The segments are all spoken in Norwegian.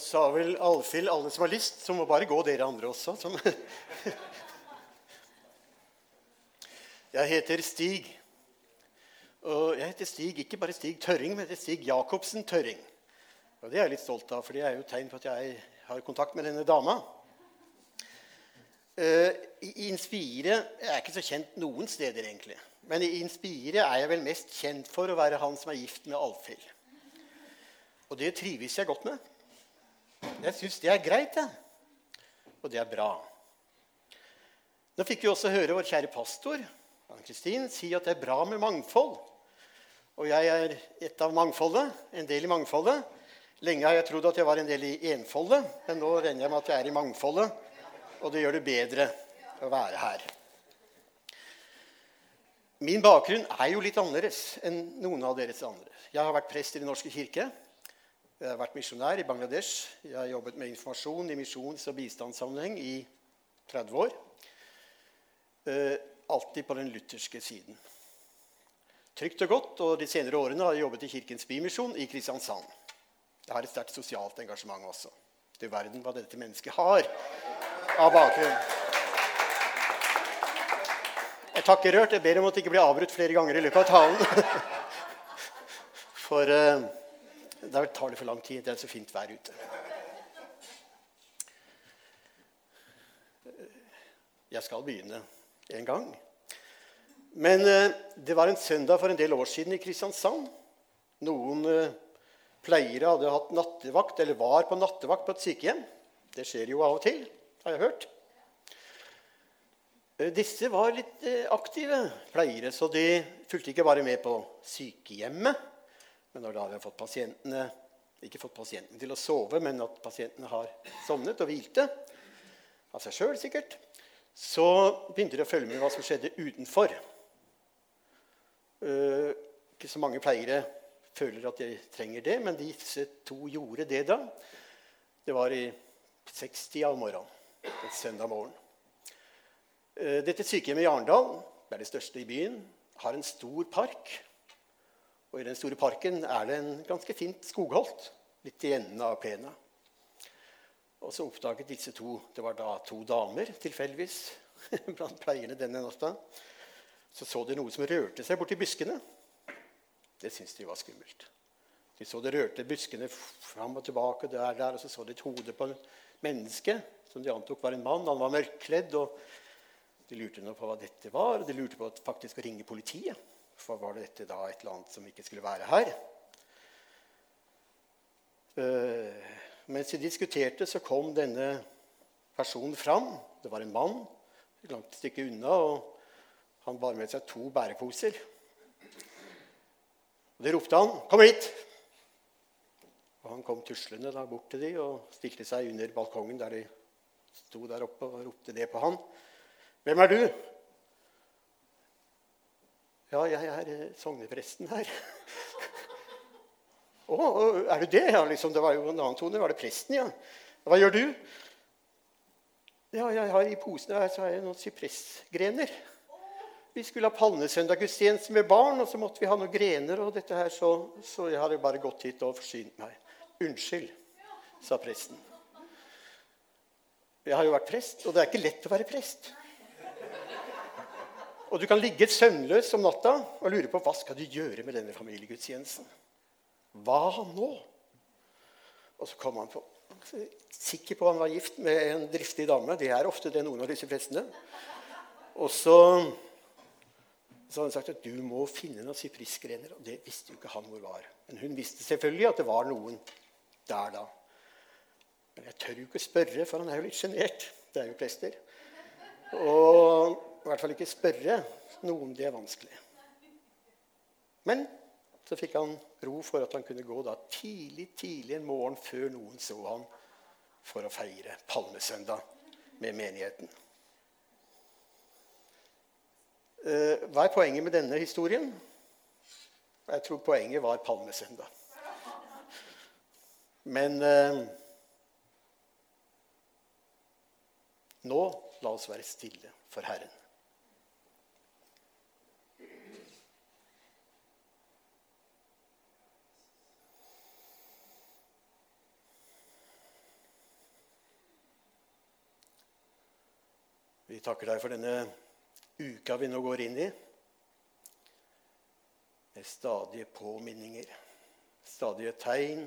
sa vel Alfhild alle som har lyst, så må bare gå dere andre også. Som jeg heter Stig. Og jeg heter Stig, ikke bare Stig Tørring, men heter Stig Jacobsen Tørring. Og det er jeg litt stolt av, for det er jo tegn på at jeg har kontakt med denne dama. Uh, I Inspire jeg er ikke så kjent noen steder, egentlig. Men i Inspire er jeg vel mest kjent for å være han som er gift med Alfhild. Og det trives jeg godt med. Jeg syns det er greit, jeg. Og det er bra. Nå fikk vi også høre vår kjære pastor Ann-Kristin si at det er bra med mangfold. Og jeg er et av mangfoldet, en del i mangfoldet. Lenge har jeg trodd at jeg var en del i enfoldet, men nå regner jeg med at jeg er i mangfoldet. Og det gjør det bedre å være her. Min bakgrunn er jo litt annerledes enn noen av deres andre. Jeg har vært prest i Den norske kirke. Jeg har vært misjonær i Bangladesh. Jeg har jobbet med informasjon i misjons- og bistandssammenheng i 30 år. Eh, alltid på den lutherske siden. Trygt og godt, og De senere årene har jeg jobbet i Kirkens Bymisjon i Kristiansand. Jeg har et sterkt sosialt engasjement også. Du verden hva dette mennesket har av bakgrunn. Jeg takker rørt. Jeg ber om at det ikke blir avbrutt flere ganger i løpet av talen. For uh, da tar det for lang tid. Det er så fint vær ute. Jeg skal begynne en gang. Men uh, det var en søndag for en del år siden i Kristiansand. Noen uh, pleiere hadde hatt nattevakt, eller var på nattevakt på et sykehjem. Det skjer jo av og til, har jeg hørt. Disse var litt aktive pleiere, så de fulgte ikke bare med på sykehjemmet, men når da har fått pasientene, ikke fått pasientene til å sove, men at pasientene har sovnet og hvilte, av seg sjøl sikkert, så begynte de å følge med hva som skjedde utenfor. Uh, ikke så mange pleiere føler at de trenger det, men disse to gjorde det da. Det var i 60 av morgenen, en søndag morgen. Uh, dette sykehjemmet i Arendal, det er det største i byen, har en stor park og I den store parken er det en ganske fint skogholt litt i enden av plena. Og så oppdaget disse to Det var da to damer tilfeldigvis blant pleierne denne natta. Så så de noe som rørte seg borti buskene. Det syntes de var skummelt. De så det rørte buskene fram og tilbake, der, der, og så så de et hode på et menneske som de antok var en mann. Han var mørkkledd. og De lurte nå på hva dette var, og de lurte på faktisk å ringe politiet. For var dette da et eller annet som ikke skulle være her? Uh, mens de diskuterte, så kom denne personen fram. Det var en mann et langt stykke unna, og han bar med seg to bæreposer. Og Det ropte han 'Kom hit!' Og Han kom tuslende da bort til de og stilte seg under balkongen der de sto der oppe og ropte det på han. 'Hvem er du?' Ja, jeg er eh, sognepresten her. Å, er du det? Ja, liksom, det var jo en annen tone. Var det presten, ja? Hva gjør du? Ja, jeg har I posen her så har jeg noen sypressgrener. Vi skulle ha palmesøndaggudstjeneste med barn, og så måtte vi ha noen grener. og dette her, så, så jeg hadde bare gått hit og forsynt meg. Unnskyld, sa presten. Jeg har jo vært prest, og det er ikke lett å være prest. Og du kan ligge søvnløs om natta og lure på hva skal du gjøre med denne familiegudstjenesten. Hva nå? Og så kom han på Sikker på han var gift med en driftig dame. Det er ofte det noen av disse prestene. Og så, så hadde han sagt at du må finne noen syprissgrener. Og det visste jo ikke han hvor var. Men hun visste selvfølgelig at det var noen der da. Men jeg tør jo ikke spørre, for han er jo litt sjenert. Det er jo prester. Og i hvert fall ikke spørre noen det er vanskelig. Men så fikk han ro for at han kunne gå da tidlig tidlig en morgen før noen så han, for å feire palmesøndag med menigheten. Eh, hva er poenget med denne historien? Jeg tror poenget var palmesøndag. Men eh, nå la oss være stille for Herren. Takker deg for denne uka vi nå går inn i, med stadige påminninger, stadige tegn,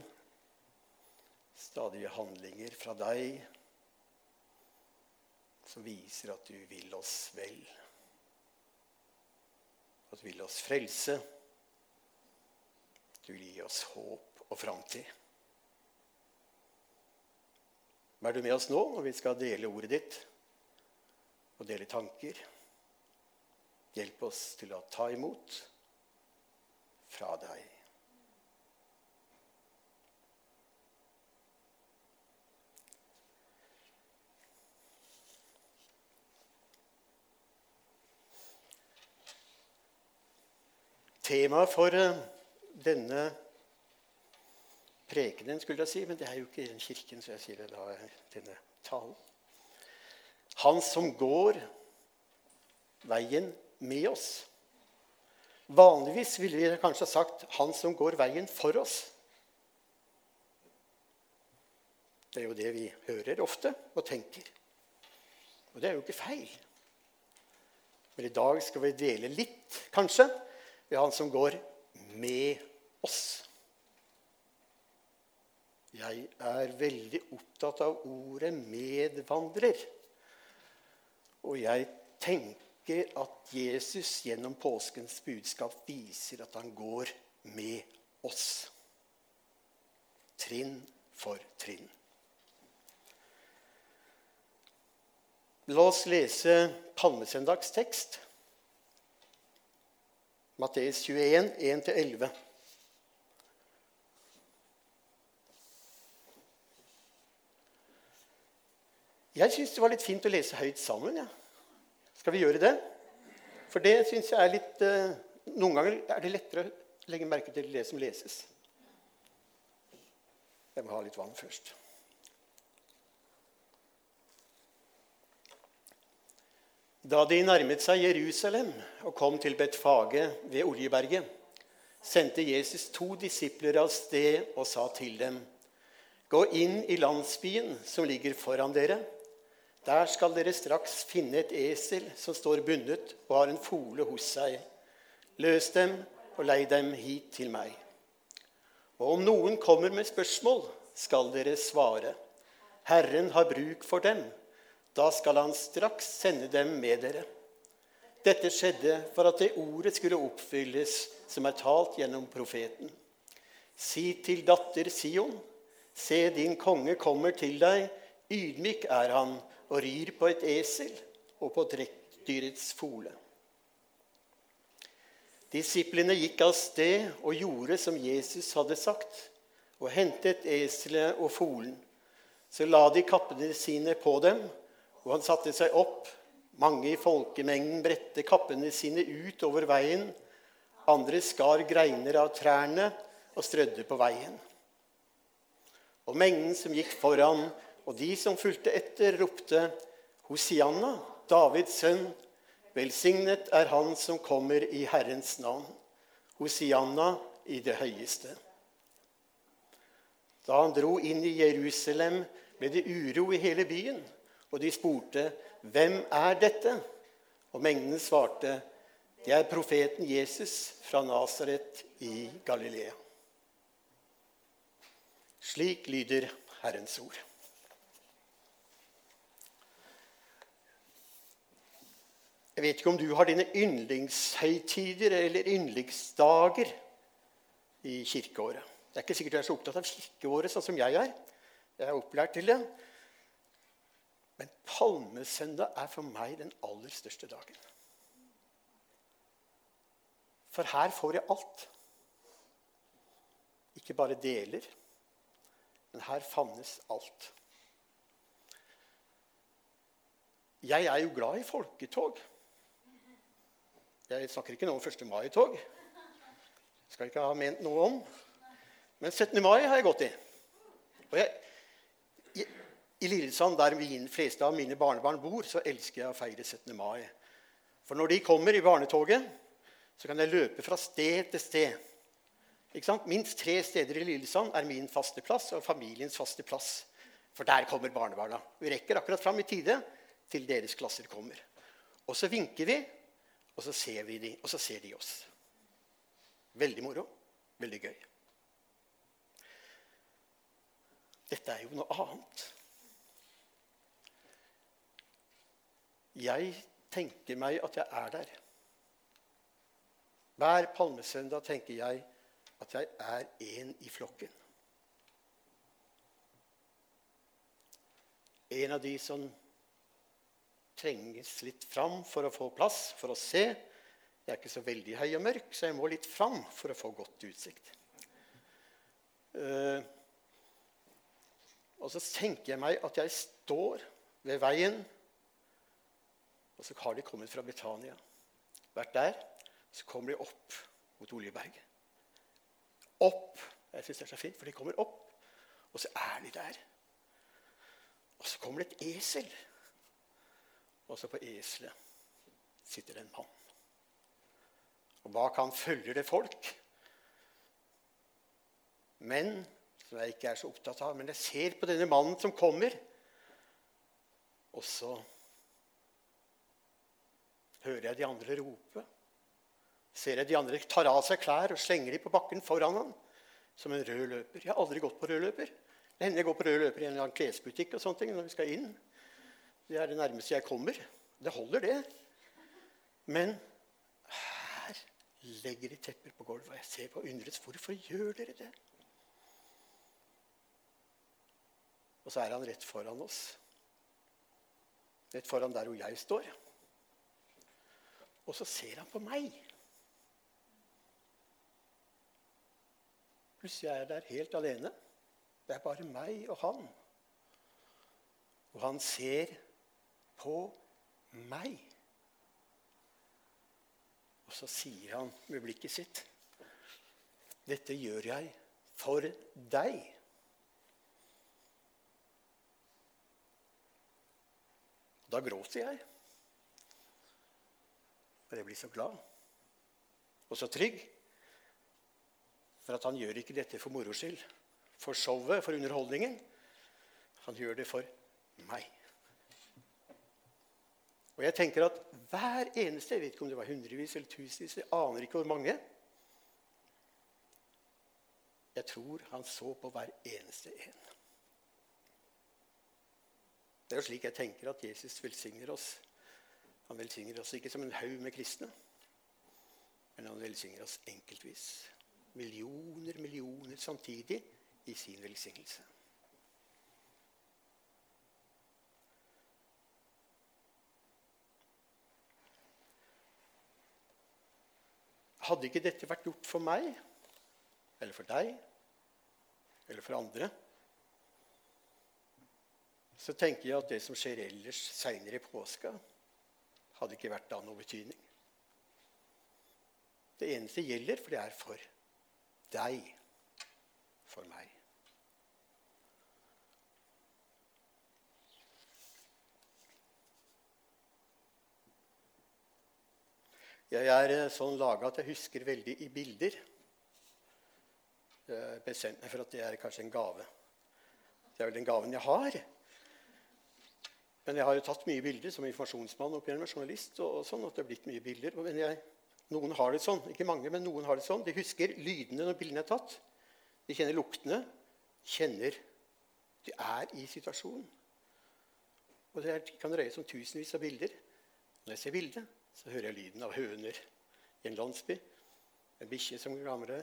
stadige handlinger fra deg som viser at du vil oss vel. At du vil oss frelse. Du vil gi oss håp og framtid. Vær du med oss nå når vi skal dele ordet ditt og dele tanker? Hjelp oss til å ta imot fra deg. Temaet for eh, denne prekenen, skulle jeg si, men det er jo ikke i den kirken, så jeg sier det da denne talen. Han som går veien med oss. Vanligvis ville vi kanskje sagt 'han som går veien for oss'. Det er jo det vi hører ofte og tenker. Og det er jo ikke feil. Men i dag skal vi dele litt, kanskje, ved han som går med oss. Jeg er veldig opptatt av ordet 'medvandrer'. Og jeg tenker at Jesus gjennom påskens budskap viser at han går med oss. Trinn for trinn. La oss lese palmesøndagstekst. Matteus 21, 1-11. Jeg syns det var litt fint å lese høyt sammen. Ja. Skal vi gjøre det? For det syns jeg er litt uh, Noen ganger er det lettere å legge merke til det som leses. Jeg må ha litt vann først. Da de nærmet seg Jerusalem og kom til Betfage ved Oljeberget, sendte Jesus to disipler av sted og sa til dem.: Gå inn i landsbyen som ligger foran dere. Der skal dere straks finne et esel som står bundet og har en fole hos seg. Løs dem og lei dem hit til meg. Og om noen kommer med spørsmål, skal dere svare. Herren har bruk for dem. Da skal han straks sende dem med dere. Dette skjedde for at det ordet skulle oppfylles som er talt gjennom profeten. Si til datter Sion, se din konge kommer til deg, ydmyk er han og rir på et esel og på trekkdyrets fole. Disiplene gikk av sted og gjorde som Jesus hadde sagt, og hentet eselet og folen. Så la de kappene sine på dem, og han satte seg opp. Mange i folkemengden bredte kappene sine ut over veien. Andre skar greiner av trærne og strødde på veien. Og mengden som gikk foran, og de som fulgte etter, ropte Hosianna, Davids sønn. Velsignet er Han som kommer i Herrens navn. Hosianna i det høyeste. Da han dro inn i Jerusalem, ble det uro i hele byen. Og de spurte, 'Hvem er dette?' Og mengden svarte, 'Det er profeten Jesus fra Nasaret i Galilea.' Slik lyder Herrens ord. Jeg vet ikke om du har dine yndlingshøytider eller yndlingsdager i kirkeåret. Det er ikke sikkert du er så opptatt av kirkeåret sånn som jeg er. Jeg er opplært til det. Men palmesøndag er for meg den aller største dagen. For her får jeg alt. Ikke bare deler, men her fannes alt. Jeg er jo glad i folketog. Jeg snakker ikke nå om 1. mai-tog. Skal ikke ha ment noe om. Men 17. mai har jeg gått i. Og jeg, i, I Lillesand, der de fleste av mine barnebarn bor, så elsker jeg å feire 17. mai. For når de kommer i barnetoget, så kan jeg løpe fra sted til sted. Minst tre steder i Lillesand er min faste plass og familiens faste plass. For der kommer barnebarna. Vi rekker akkurat fram i tide til deres klasser kommer. Og så vinker vi, og så ser vi de, og så ser de oss. Veldig moro. Veldig gøy. Dette er jo noe annet. Jeg tenker meg at jeg er der. Hver palmesøndag tenker jeg at jeg er en i flokken. En av de som trenges litt fram for å få plass, for å se. Jeg er ikke så veldig høy og mørk, så jeg må litt fram for å få godt utsikt. Uh, og så tenker jeg meg at jeg står ved veien, og så har de kommet fra Britannia. Vært der. Så kommer de opp mot Oljeberget. Opp. Jeg syns det er så fint, for de kommer opp, og så er de der. Og så kommer det et esel. Og så på eselet sitter det en mann. Og bak han følger det folk. Men som jeg ikke er så opptatt av. Men jeg ser på denne mannen som kommer, og så hører jeg de andre rope. Ser jeg de andre tar av seg klær og slenger de på bakken foran ham som en rød løper. Jeg har aldri gått på rød løper. Det hender jeg går på rød løper i en eller annen klesbutikk og sånne ting, når vi skal inn. Det er det nærmeste jeg kommer. Det holder, det. Men her legger de tepper på gulvet, og jeg ser på undrets hvorfor gjør dere det? Og så er han rett foran oss. Rett foran der hvor jeg står. Og så ser han på meg. Plutselig er jeg der helt alene. Det er bare meg og han. Og han ser på meg. Og så sier han med blikket sitt Dette gjør jeg for deg. Da gråter jeg. For jeg blir så glad og så trygg. For at han gjør ikke dette for moro skyld, for showet, for underholdningen. Han gjør det for meg. Og jeg tenker at hver eneste Jeg vet ikke om det var hundrevis eller tusenvis, jeg aner ikke hvor mange. Jeg tror han så på hver eneste en. Det er jo slik jeg tenker at Jesus velsigner oss. Han velsigner oss ikke som en haug med kristne, men han velsigner oss enkeltvis. Millioner, millioner samtidig i sin velsignelse. Hadde ikke dette vært gjort for meg, eller for deg, eller for andre, så tenker jeg at det som skjer ellers seinere i påska, hadde ikke vært av noe betydning. Det eneste gjelder, for det er for deg. For meg. Jeg er eh, sånn laga at jeg husker veldig i bilder. Jeg bestemte meg for at det er kanskje en gave. Det er vel den gaven jeg har. Men jeg har jo tatt mye bilder som informasjonsmann gjennom journalist. og sånn, at det har blitt mye bilder. Men jeg, noen har det sånn. Ikke mange, men noen har det sånn. De husker lydene når bildene er tatt. De kjenner luktene. Kjenner De er i situasjonen. Og det kan seg om tusenvis av bilder. Når jeg ser bildet, så hører jeg lyden av høner i en landsby. En bikkje som gamle.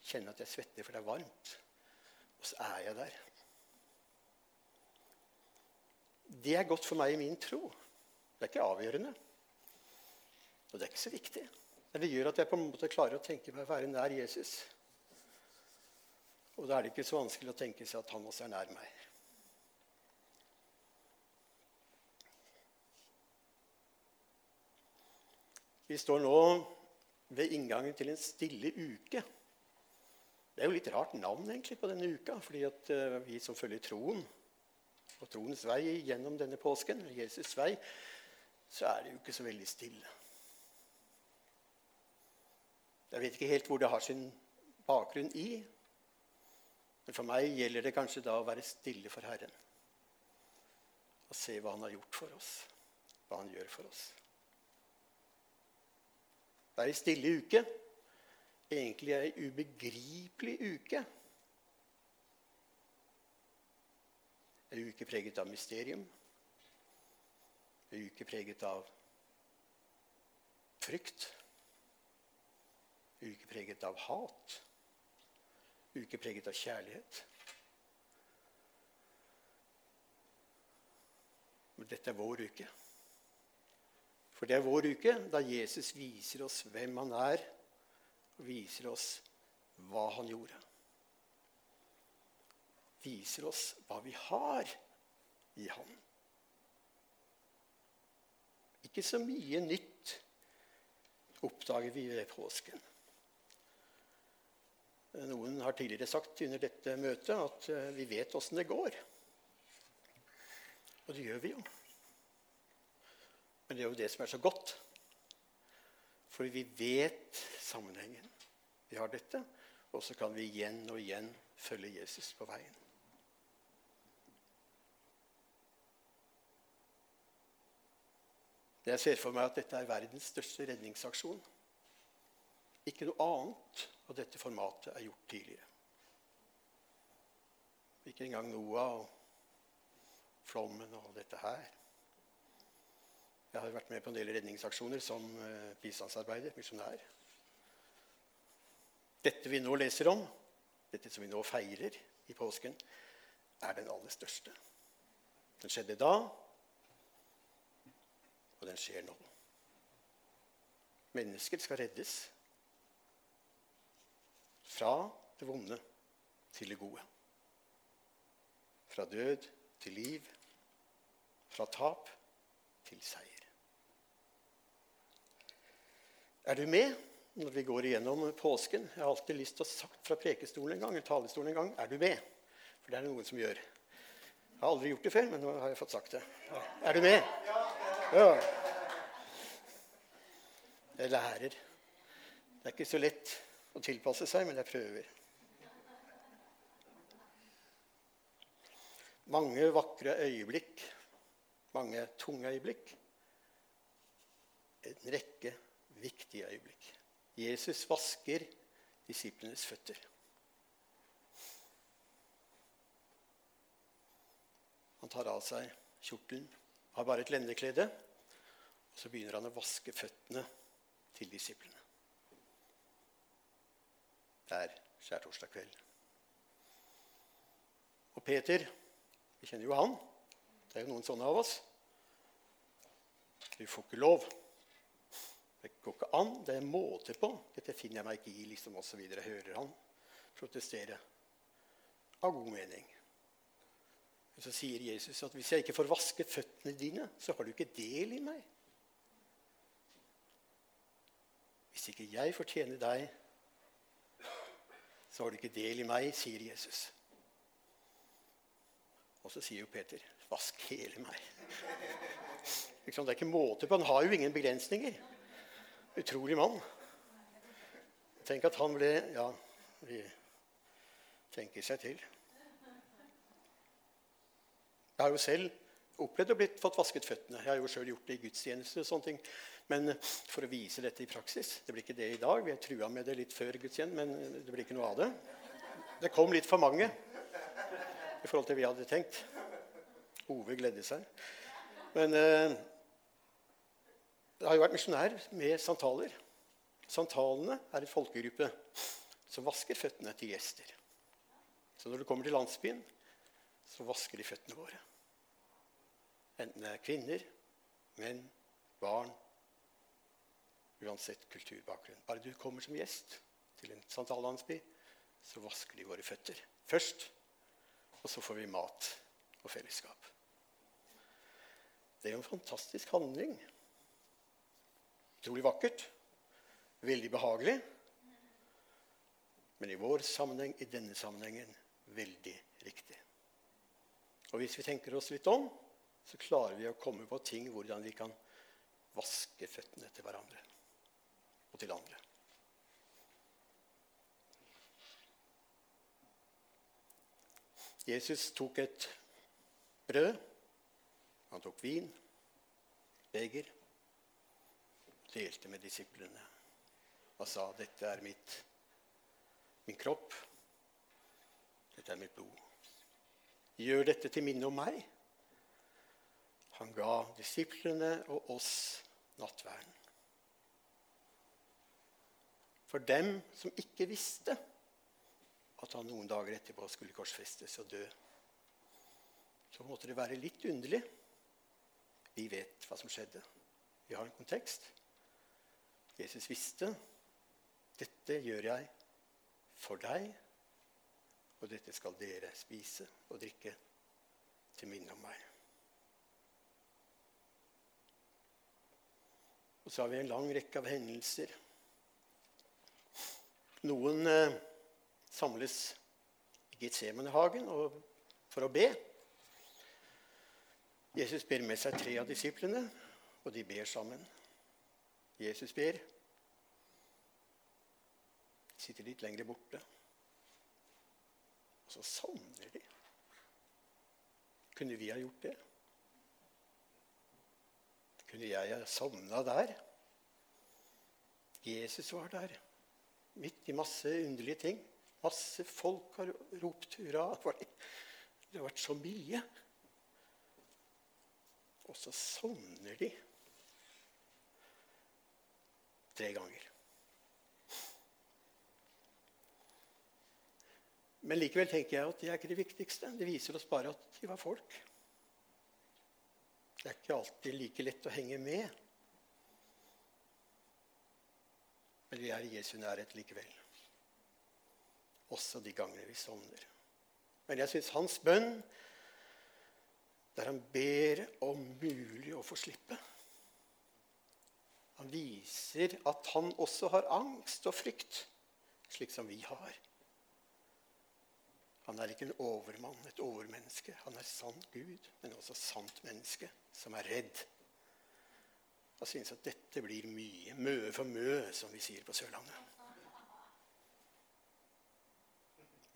Kjenner at jeg svetter, for det er varmt. Og så er jeg der. Det er godt for meg i min tro. Det er ikke avgjørende. Og det er ikke så viktig. Men det gjør at jeg på en måte klarer å tenke meg å være nær Jesus. Og da er det ikke så vanskelig å tenke seg at han også er nær meg. Vi står nå ved inngangen til en stille uke. Det er jo litt rart navn egentlig på denne uka, fordi at eh, vi som følger troen, og troens vei gjennom denne påsken, Jesus' vei, så er det jo ikke så veldig stille. Jeg vet ikke helt hvor det har sin bakgrunn i. Men for meg gjelder det kanskje da å være stille for Herren. og se hva han har gjort for oss, hva han gjør for oss. Det er ei stille uke. Egentlig ei ubegripelig uke. Ei uke preget av mysterium. Ei uke preget av frykt. Ei uke preget av hat. Ei uke preget av kjærlighet. Men dette er vår uke. For det er vår uke da Jesus viser oss hvem han er, og viser oss hva han gjorde. Viser oss hva vi har i han. Ikke så mye nytt oppdager vi ved påsken. Noen har tidligere sagt under dette møtet at eh, vi vet åssen det går. Og det gjør vi jo. Men det er jo det som er så godt. For vi vet sammenhengen. Vi har dette, og så kan vi igjen og igjen følge Jesus på veien. Jeg ser for meg at dette er verdens største redningsaksjon. Ikke noe annet av dette formatet er gjort tidligere. Ikke engang Noah og flommen og dette her. Jeg har vært med på en del redningsaksjoner som eh, bistandsarbeider, misjonær. Dette vi nå leser om, dette som vi nå feirer i påsken, er den aller største. Den skjedde da, og den skjer nå. Mennesker skal reddes fra det vonde til det gode. Fra død til liv. Fra tap til seier. Er du med når vi går igjennom påsken? Jeg har alltid lyst til å sagt fra prekestolen en gang, eller talestolen en gang er du med? For det er det noen som gjør. Jeg har aldri gjort det før, men nå har jeg fått sagt det. Er du med? Ja. Jeg lærer. Det er ikke så lett å tilpasse seg, men jeg prøver. Mange vakre øyeblikk, mange tunge øyeblikk. En rekke viktige øyeblikk. Jesus vasker disiplenes føtter. Han tar av seg kjortelen, har bare et lendeklede, og så begynner han å vaske føttene til disiplene. Det er skjærtorsdag kveld. Og Peter Vi kjenner jo han. Det er jo noen sånne av oss. Vi får ikke lov. Det går ikke an. Det er måte på. Dette finner jeg meg ikke i, liksom, osv. Hører han protestere. Av god mening. Men så sier Jesus at hvis jeg ikke får vasket føttene dine, så har du ikke del i meg. Hvis ikke jeg fortjener deg, så har du ikke del i meg, sier Jesus. Og så sier jo Peter, 'Vask hele meg'. Det er ikke måte på. Han har jo ingen begrensninger. Utrolig mann. Tenk at han ble Ja, vi tenker seg til. Jeg har jo selv opplevd å bli fått vasket føttene. Jeg har jo sjøl gjort det i gudstjeneste. og sånne ting. Men for å vise dette i praksis Det blir ikke det i dag. Vi har trua med det litt før gudstjenesten, men det blir ikke noe av det. Det kom litt for mange i forhold til vi hadde tenkt. Ove gledde seg. Men eh, jeg har jo vært misjonær med santaler. Santalene er en folkegruppe som vasker føttene til gjester. Så når du kommer til landsbyen, så vasker de føttene våre. Enten det er kvinner, menn, barn Uansett kulturbakgrunn. Bare du kommer som gjest til en santallandsby, så vasker de våre føtter først. Og så får vi mat og fellesskap. Det er jo en fantastisk handling. Utrolig vakkert. Veldig behagelig. Men i vår sammenheng, i denne sammenhengen, veldig riktig. Og hvis vi tenker oss litt om, så klarer vi å komme på ting hvordan vi kan vaske føttene til hverandre og til andre. Jesus tok et brød, Han tok vin, beger, delte med disiplene og sa, 'Dette er mitt, min kropp. Dette er mitt blod. Gjør dette til minne om meg.' Han ga disiplene og oss nattverden. For dem som ikke visste at han noen dager etterpå skulle korsfestes og dø, så måtte det være litt underlig. Vi vet hva som skjedde. Vi har en kontekst. Jesus visste dette gjør jeg for deg, og dette skal dere spise og drikke til minne om meg. Og så har vi en lang rekke av hendelser. Noen eh, samles i Getsemanehagen for å be. Jesus ber med seg tre av disiplene, og de ber sammen. Jesus ber. De sitter litt lenger borte. Og så savner de. Kunne vi ha gjort det? Kunne jeg ha savna der? Jesus var der, midt i masse underlige ting. Masse folk har ropt hurra. Det har vært så mye. Og så sovner de tre ganger. Men likevel tenker jeg at det er ikke det viktigste. Det viser oss bare at de var folk. Det er ikke alltid like lett å henge med. Men vi er i Jesu nærhet likevel. Også de gangene vi sovner. Men jeg syns hans bønn der han ber om mulig å få slippe. Han viser at han også har angst og frykt, slik som vi har. Han er ikke en overmann, et overmenneske. Han er sann Gud, men også sant menneske som er redd. Og synes at dette blir mye. Møe for mø, som vi sier på Sørlandet.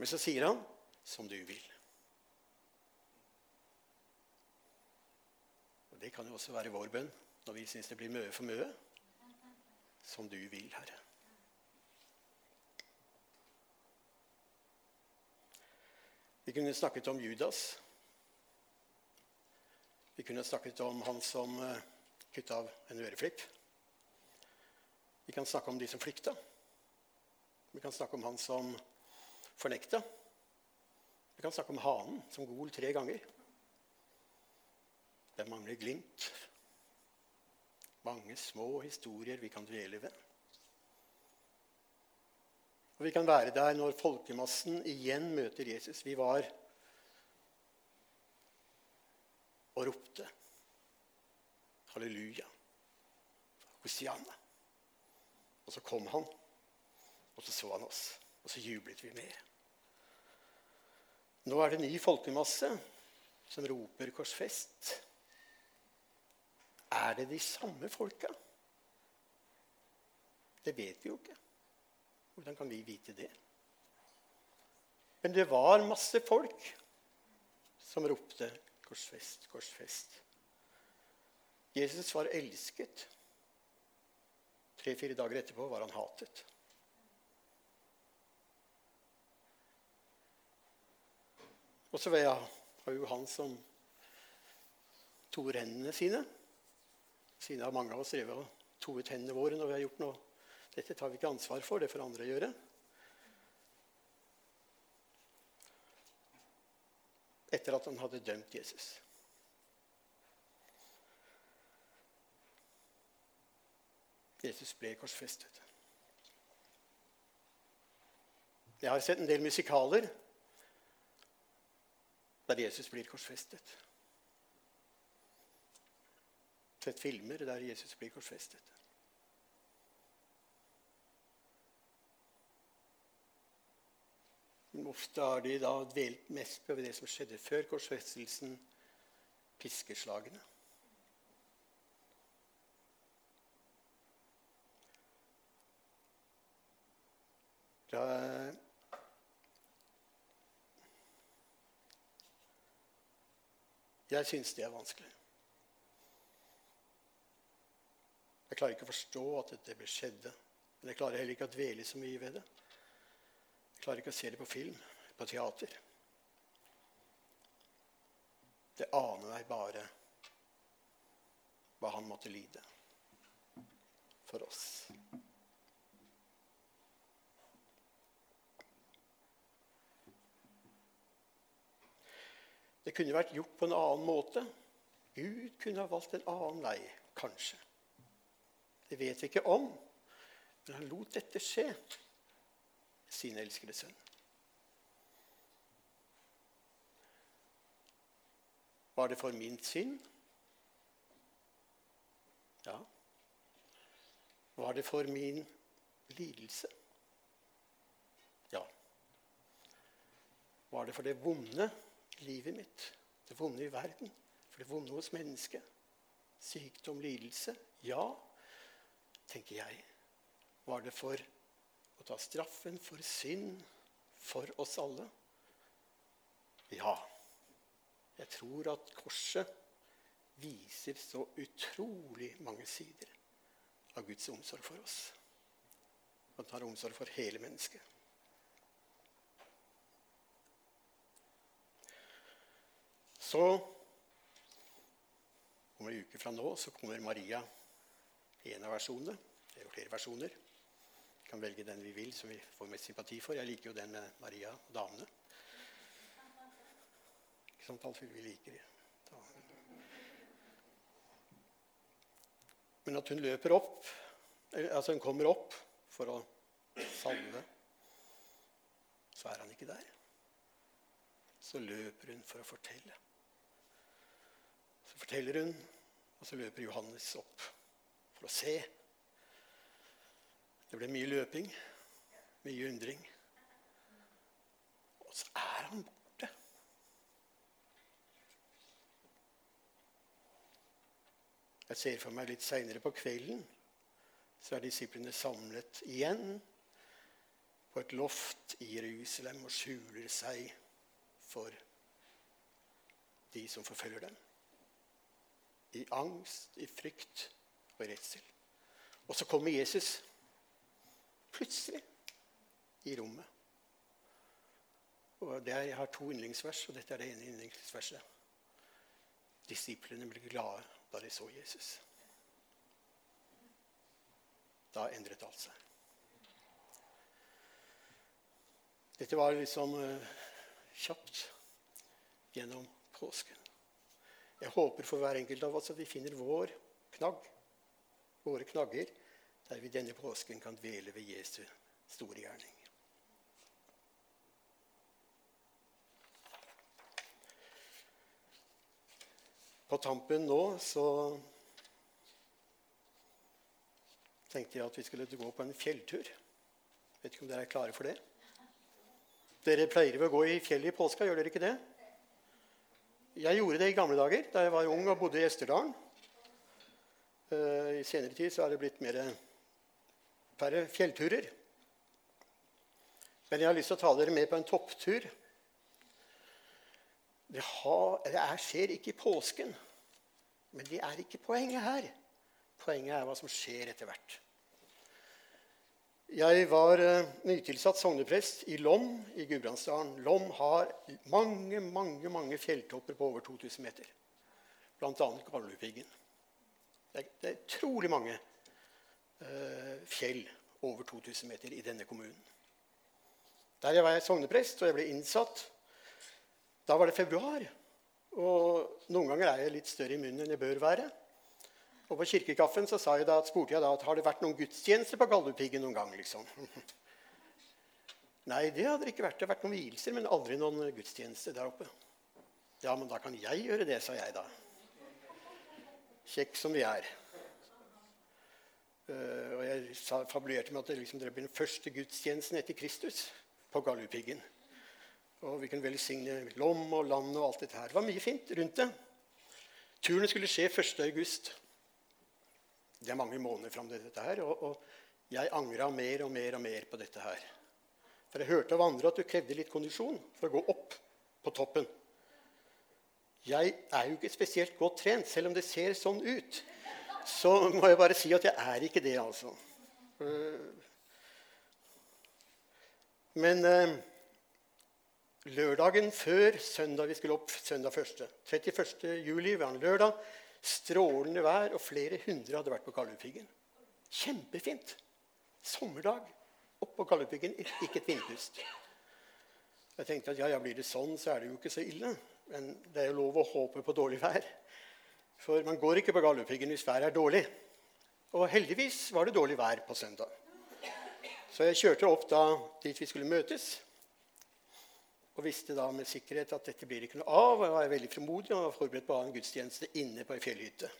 Men så sier han 'som du vil'. Og Det kan jo også være vår bønn når vi syns det blir møe for mye. Som du vil, Herre. Vi kunne snakket om Judas. Vi kunne snakket om han som kutta av en øreflipp. Vi kan snakke om de som flykta. Vi kan snakke om han som fornekta. Vi kan snakke om hanen som gol tre ganger. Det mangler glimt. Mange små historier vi kan dvele ved. Og Vi kan være der når folkemassen igjen møter Jesus. Vi var og ropte halleluja, hosianna. Og så kom han, og så så han oss, og så jublet vi mer. Nå er det ny folkemasse som roper 'korsfest'. Er det de samme folka? Det vet vi jo ikke. Hvordan kan vi vite det? Men det var masse folk som ropte 'Korsfest, korsfest'. Jesus var elsket. Tre-fire dager etterpå var han hatet. Og så var jo han som to hendene sine siden har mange av oss drevet og toet hendene våre når vi har gjort noe. Dette tar vi ikke ansvar for, det får andre gjøre. Etter at han hadde dømt Jesus. Jesus ble korsfestet. Jeg har sett en del musikaler der Jesus blir korsfestet sett filmer der Jesus blir korsfestet. Men ofte har de da dvelt mest på det som skjedde før korsfestelsen, piskeslagene. Da Jeg syns det er vanskelig. Jeg klarer ikke å forstå at dette skjedde. Men jeg klarer heller ikke å dvele så mye ved det. Jeg klarer ikke å se det på film, på teater. Det aner meg bare hva han måtte lide for oss. Det kunne vært gjort på en annen måte. Gud kunne ha valgt en annen vei, kanskje. Det vet vi ikke om, men han lot dette skje, sin elskede sønn. Var det for min synd? Ja. Var det for min lidelse? Ja. Var det for det vonde livet mitt, det vonde i verden, for det vonde hos mennesket. Sykdom, lidelse. Ja, tenker jeg. Var det for å ta straffen for synd for oss alle? Ja. Jeg tror at korset viser så utrolig mange sider av Guds omsorg for oss. Han tar omsorg for hele mennesket. Så om en uke fra nå så kommer Maria en av versjonene. Det er jo flere versjoner. Vi kan velge den vi vil, som vi får mest sympati for. Jeg liker jo den med Maria og damene. Ikke sant, Alfhild? Vi liker damene. Men at hun løper opp, altså hun kommer opp for å salve, så er han ikke der. Så løper hun for å fortelle. Så forteller hun, og så løper Johannes opp for å se. Det ble mye løping, mye undring. Og så er han borte. Jeg ser for meg litt seinere på kvelden så er disiplene samlet igjen på et loft i Jerusalem og skjuler seg for de som forfølger dem i angst, i frykt og redsel. Og så kommer Jesus plutselig i rommet. Og der Jeg har to yndlingsvers, og dette er det ene yndlingsverset. Disiplene ble glade da de så Jesus. Da endret alt seg. Dette var liksom uh, kjapt gjennom påsken. Jeg håper for hver enkelt av oss at vi finner vår knagg, våre knagger, der vi denne påsken kan dvele ved Jesu store gjerning. På tampen nå så tenkte jeg at vi skulle gå på en fjelltur. Vet ikke om dere er klare for det? Dere pleier å gå i fjellet i påska, gjør dere ikke det? Jeg gjorde det i gamle dager, da jeg var ung og bodde i Esterdalen. Eh, I senere tid så er det blitt mer færre fjellturer. Men jeg har lyst til å ta dere med på en topptur. Det, har, det er, skjer ikke i påsken, men det er ikke poenget her. Poenget er hva som skjer etter hvert. Jeg var uh, nytilsatt sogneprest i Lom i Gudbrandsdalen. Lom har mange mange, mange fjelltopper på over 2000 meter. Bl.a. Galdhøpiggen. Det, er utrolig mange eh, fjell over 2000 meter i denne kommunen. Der jeg var sogneprest og jeg ble innsatt, da var det februar. Og noen ganger er jeg litt større i munnen enn jeg bør være. Og på kirkekaffen så jeg da, spurte jeg da at har det vært noen gudstjenester på Galdhøpiggen noen gang. liksom. Nei, det hadde det ikke vært. Det har vært noen vielser, men aldri noen gudstjeneste der oppe. Ja, men da kan jeg gjøre det, sa jeg da. Kjekk som vi er. Uh, og jeg fabulerte med at det liksom, det blir den første gudstjenesten etter Kristus på Galdhøpiggen. Og vi kunne velsigne Lom og land og alt dette her. Det var mye fint rundt det. Turen skulle skje 1. august. Det er mange måneder fram til dette her. Og, og, jeg angra mer og mer og mer på dette her. For jeg hørte av andre at du krevde litt kondisjon for å gå opp på toppen. Jeg er jo ikke spesielt godt trent, selv om det ser sånn ut. så må jeg bare si at jeg er ikke det, altså. Eh, men eh, lørdagen før søndag vi skulle opp, søndag 1., 31. juli, var en lørdag, strålende vær, og flere hundre hadde vært på Galdhøpiggen. Kjempefint. Sommerdag. Opp på Galdhøpiggen, ikke et vindpust. Jeg tenkte at ja, ja, blir det sånn, så er det jo ikke så ille. Men det er jo lov å håpe på dårlig vær. For man går ikke på Galdhøpiggen hvis været er dårlig. Og heldigvis var det dårlig vær på søndag. Så jeg kjørte opp da dit vi skulle møtes. Og visste da med sikkerhet at dette blir ikke noe av. Og jeg var veldig frimodig og var forberedt på å en gudstjeneste inne på ei fjellhytte.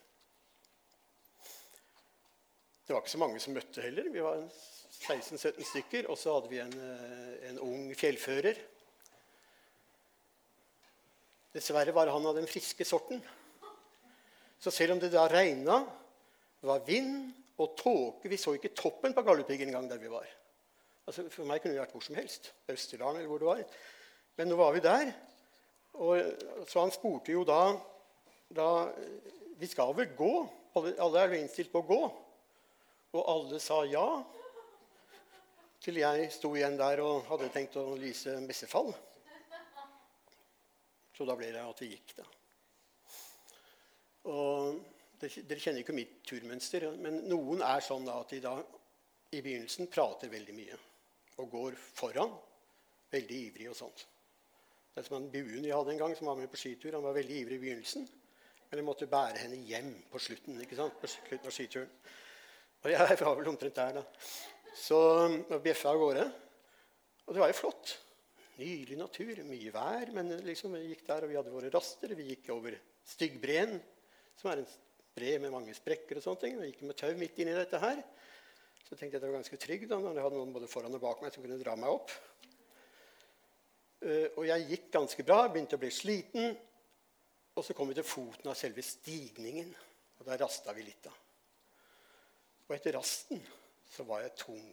Det var ikke så mange som møtte heller. Vi var 16-17 stykker. Og så hadde vi en, eh, en ung fjellfører. Dessverre var han av den friske sorten. Så selv om det da regna, var vind og tåke Vi så ikke toppen på Galdhøpiggen engang der vi var. Altså, for meg kunne vi vært hvor som helst. Østerdalen eller hvor det var. Men nå var vi der. Og, så han spurte jo da, da Vi skal vel gå? Alle, alle er jo innstilt på å gå? Og alle sa ja. Til jeg sto igjen der og hadde tenkt å lyse messefall. Så da ble det at vi gikk, da. Og dere kjenner ikke mitt turmønster, men noen er sånn at de da i begynnelsen prater veldig mye og går foran. Veldig ivrig og sånt. Det er som en buen vi hadde en gang, som var med på skitur. Han var veldig ivrig i begynnelsen, men jeg måtte bære henne hjem på slutten. ikke sant? På slutten av skituren. Og jeg var vel omtrent der, da. Så bjeffa av gårde. Og det var jo flott. Nydelig natur, mye vær. Men liksom, vi gikk der, og vi hadde våre raster. Vi gikk over Styggbreen, som er en bre med mange sprekker. og sånne ting. Vi gikk med tau midt inni dette her. Så tenkte jeg det var ganske trygg da, når jeg hadde noen både foran og bak meg som kunne dra meg opp. Uh, og jeg gikk ganske bra, begynte å bli sliten. Og så kom vi til foten av selve stigningen, og da rasta vi litt. da. Og etter rasten så var jeg tung,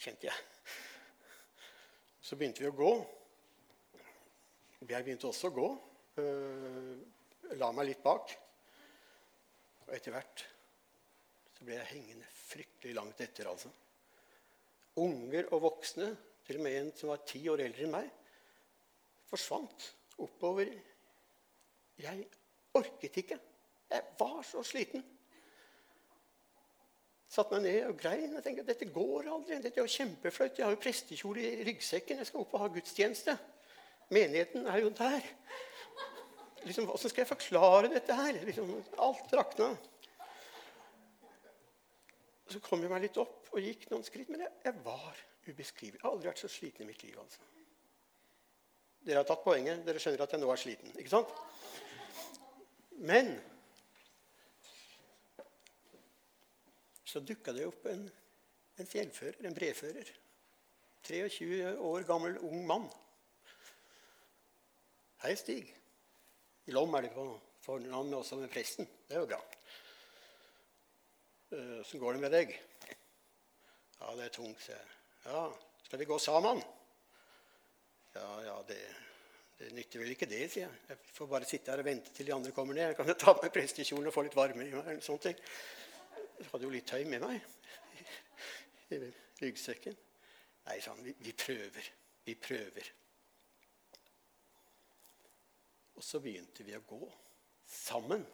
kjente jeg. Så begynte vi å gå. Jeg begynte også å gå. Uh, la meg litt bak. Og etter hvert så ble jeg hengende fryktelig langt etter. altså. Unger og voksne, til og med en som var ti år eldre enn meg, forsvant oppover. Jeg orket ikke. Jeg var så sliten. Satte meg ned og grein. Jeg tenkte dette går aldri. Dette er jo kjempeflaut. Jeg har jo prestekjole i ryggsekken. Jeg skal opp og ha gudstjeneste. Menigheten er jo der liksom, Hvordan skal jeg forklare dette her? Liksom, alt rakna. Så kom jeg meg litt opp og gikk noen skritt. Men jeg, jeg var ubeskrivelig. Jeg har aldri vært så sliten i mitt liv. altså. Dere har tatt poenget. Dere skjønner at jeg nå er sliten. ikke sant? Men så dukka det opp en, en fjellfører, en brefører. 23 år gammel ung mann. Hei, Stig. I Lom er det på fornavn også med presten. Det er jo bra. Eh, åssen går det med deg? Ja, det er tungt, sier jeg. Ja, skal vi gå sammen? Ja, ja, det, det nytter vel ikke det, sier jeg. Jeg får bare sitte her og vente til de andre kommer ned. Jeg kan jo ta på meg prestekjolen og få litt varme i meg. eller sånne ting. Jeg hadde jo litt tøy med meg i ryggsekken. Nei, sa han, vi, vi prøver. Vi prøver. Og så begynte vi å gå sammen.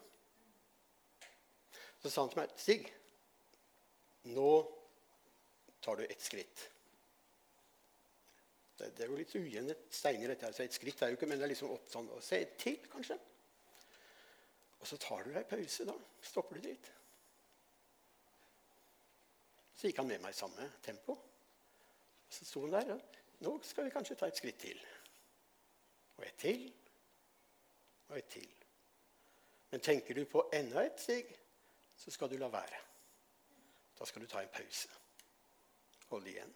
Så sa han til meg, 'Stig, nå tar du ett skritt.' Det, det er jo litt ujevne steiner, dette her, så et skritt er jo ikke Men det er liksom opp sånn og Se til, kanskje. Og så tar du deg pause, da. Stopper du litt. Så gikk han med meg i samme tempo. Og så sto han der. Ja. Nå skal vi kanskje ta et skritt til. Og et til og et til. Men tenker du på enda et steg, så skal du la være. Da skal du ta en pause. Hold igjen.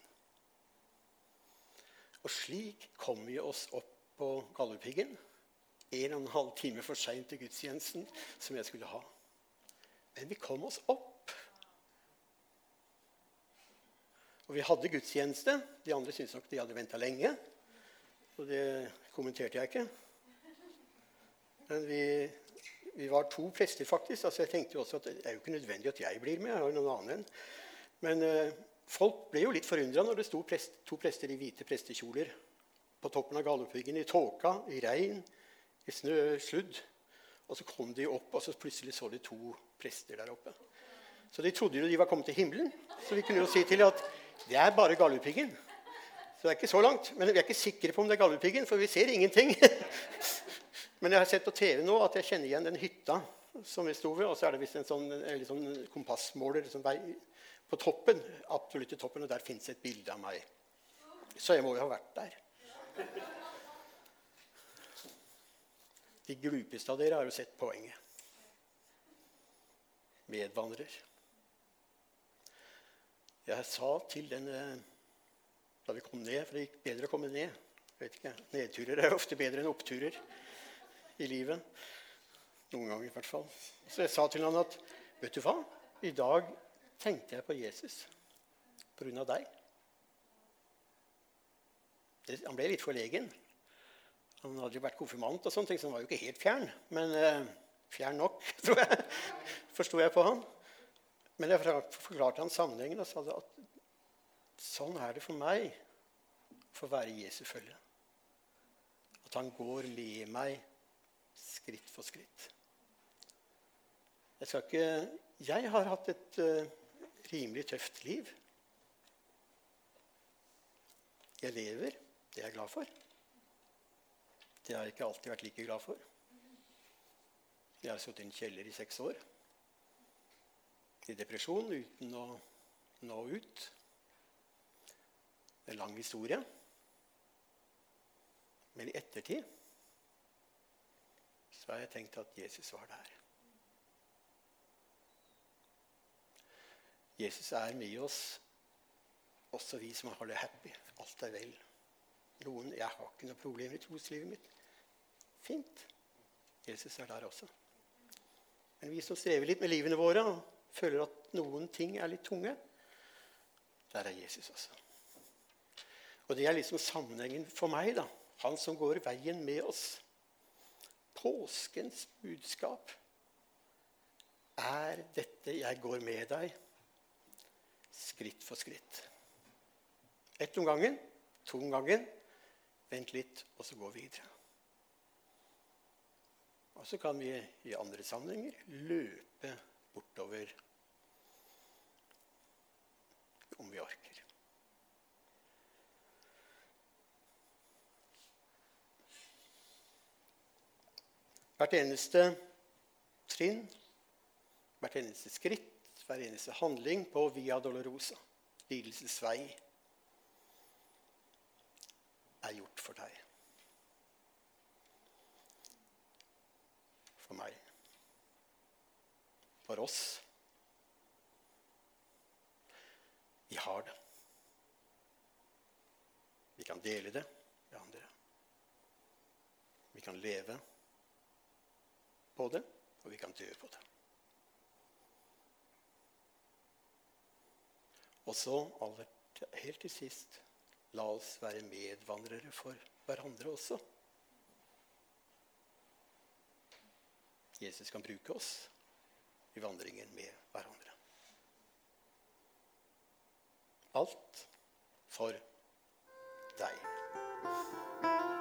Og slik kom vi oss opp på Galdhøpiggen. En og en halv time for seint til gudstjenesten som jeg skulle ha. Men vi kom oss opp. Og vi hadde gudstjeneste. De andre syntes nok de hadde venta lenge. Og det kommenterte jeg ikke. Men vi vi var to prester, faktisk. altså Jeg tenkte jo også at det er jo ikke nødvendig at jeg blir med. jeg har jo noen annen. Men eh, folk ble jo litt forundra når det sto prest, to prester i hvite prestekjoler på toppen av Galdhøpiggen i tåka, i regn, i snø, sludd. Og så kom de opp, og så plutselig så de to prester der oppe. Så de trodde jo de var kommet til himmelen. Så vi kunne jo si til at det er bare Galdhøpiggen. Så det er ikke så langt. Men vi er ikke sikre på om det er Galdhøpiggen, for vi ser ingenting. Men jeg har sett på TV nå at jeg kjenner igjen den hytta som vi sto ved. Og så er det visst en sånn, en sånn kompassmåler sånn på toppen. absolutt i toppen, Og der fins et bilde av meg. Så jeg må jo ha vært der. De glupeste av dere har jo sett poenget. Medvandrer. Jeg sa til den eh, da vi kom ned, for det gikk bedre å komme ned jeg vet ikke, Nedturer er ofte bedre enn oppturer i livet. Noen ganger i hvert fall. Så jeg sa til han at vet du hva? I dag tenkte jeg på Jesus av deg. Det, han ble litt forlegen. Han hadde jo vært konfirmant, og sånne ting, så han var jo ikke helt fjern. Men eh, fjern nok, tror jeg. Forsto jeg på han. Men jeg forklarte han sammenhengen og sa at sånn er det for meg å få være Jesu følge. At han går med meg skritt for skritt. Jeg, skal ikke, jeg har hatt et uh, rimelig tøft liv. Jeg lever. Det er jeg glad for. Det har jeg ikke alltid vært like glad for. Jeg har sittet i en kjeller i seks år. I depresjon uten å nå ut. Det er en lang historie. Men i ettertid så har jeg tenkt at Jesus var der. Jesus er med oss, også vi som har det happy. Alt er vel. Noen, 'Jeg har ikke noe problem i troslivet mitt.' Fint. Jesus er der også. Men vi som strever litt med livene våre og føler at noen ting er litt tunge, der er Jesus også. Og det er liksom sammenhengen for meg. da. Han som går veien med oss. Påskens budskap er dette 'jeg går med deg', skritt for skritt. Ett om gangen, to om gangen. Vent litt, og så gå videre. Og så kan vi i andre sammenhenger løpe bortover om vi orker. Hvert eneste trinn, hvert eneste skritt, hver eneste handling på Via Dolorosa, lidelsens vei, er gjort for deg. For meg. For oss. Vi har det. Vi kan dele det med andre. Vi kan leve på det, og vi kan dø på det. Og så, helt til sist, la oss være medvandrere for hverandre også. Jesus kan bruke oss i vandringen med hverandre. Alt for deg.